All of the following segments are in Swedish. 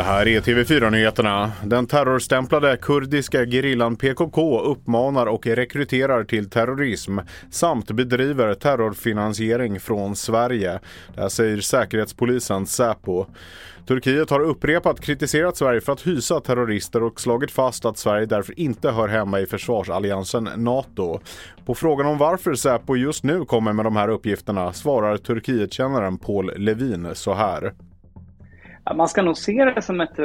Det här är TV4-nyheterna. Den terrorstämplade kurdiska gerillan PKK uppmanar och rekryterar till terrorism samt bedriver terrorfinansiering från Sverige. Det här säger Säkerhetspolisen Säpo. Turkiet har upprepat kritiserat Sverige för att hysa terrorister och slagit fast att Sverige därför inte hör hemma i försvarsalliansen NATO. På frågan om varför Säpo just nu kommer med de här uppgifterna svarar Turkietkännaren Paul Levin så här. Man ska nog se det som ett eh,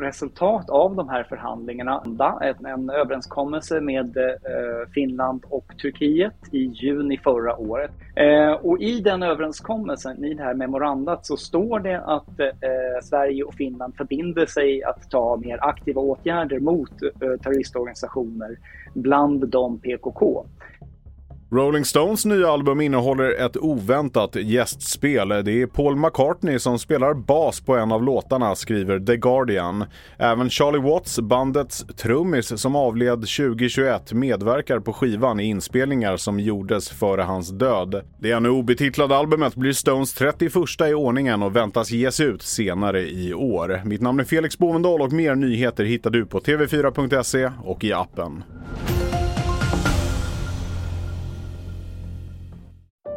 resultat av de här förhandlingarna. En, en överenskommelse med eh, Finland och Turkiet i juni förra året. Eh, och i den överenskommelsen, i det här memorandat, så står det att Sverige och Finland förbinder sig att ta mer aktiva åtgärder mot terroristorganisationer, bland dem PKK. Rolling Stones nya album innehåller ett oväntat gästspel. Det är Paul McCartney som spelar bas på en av låtarna, skriver The Guardian. Även Charlie Watts, bandets trummis som avled 2021, medverkar på skivan i inspelningar som gjordes före hans död. Det ännu obetitlade albumet blir Stones 31 i ordningen och väntas ges ut senare i år. Mitt namn är Felix Bovendal och mer nyheter hittar du på tv4.se och i appen.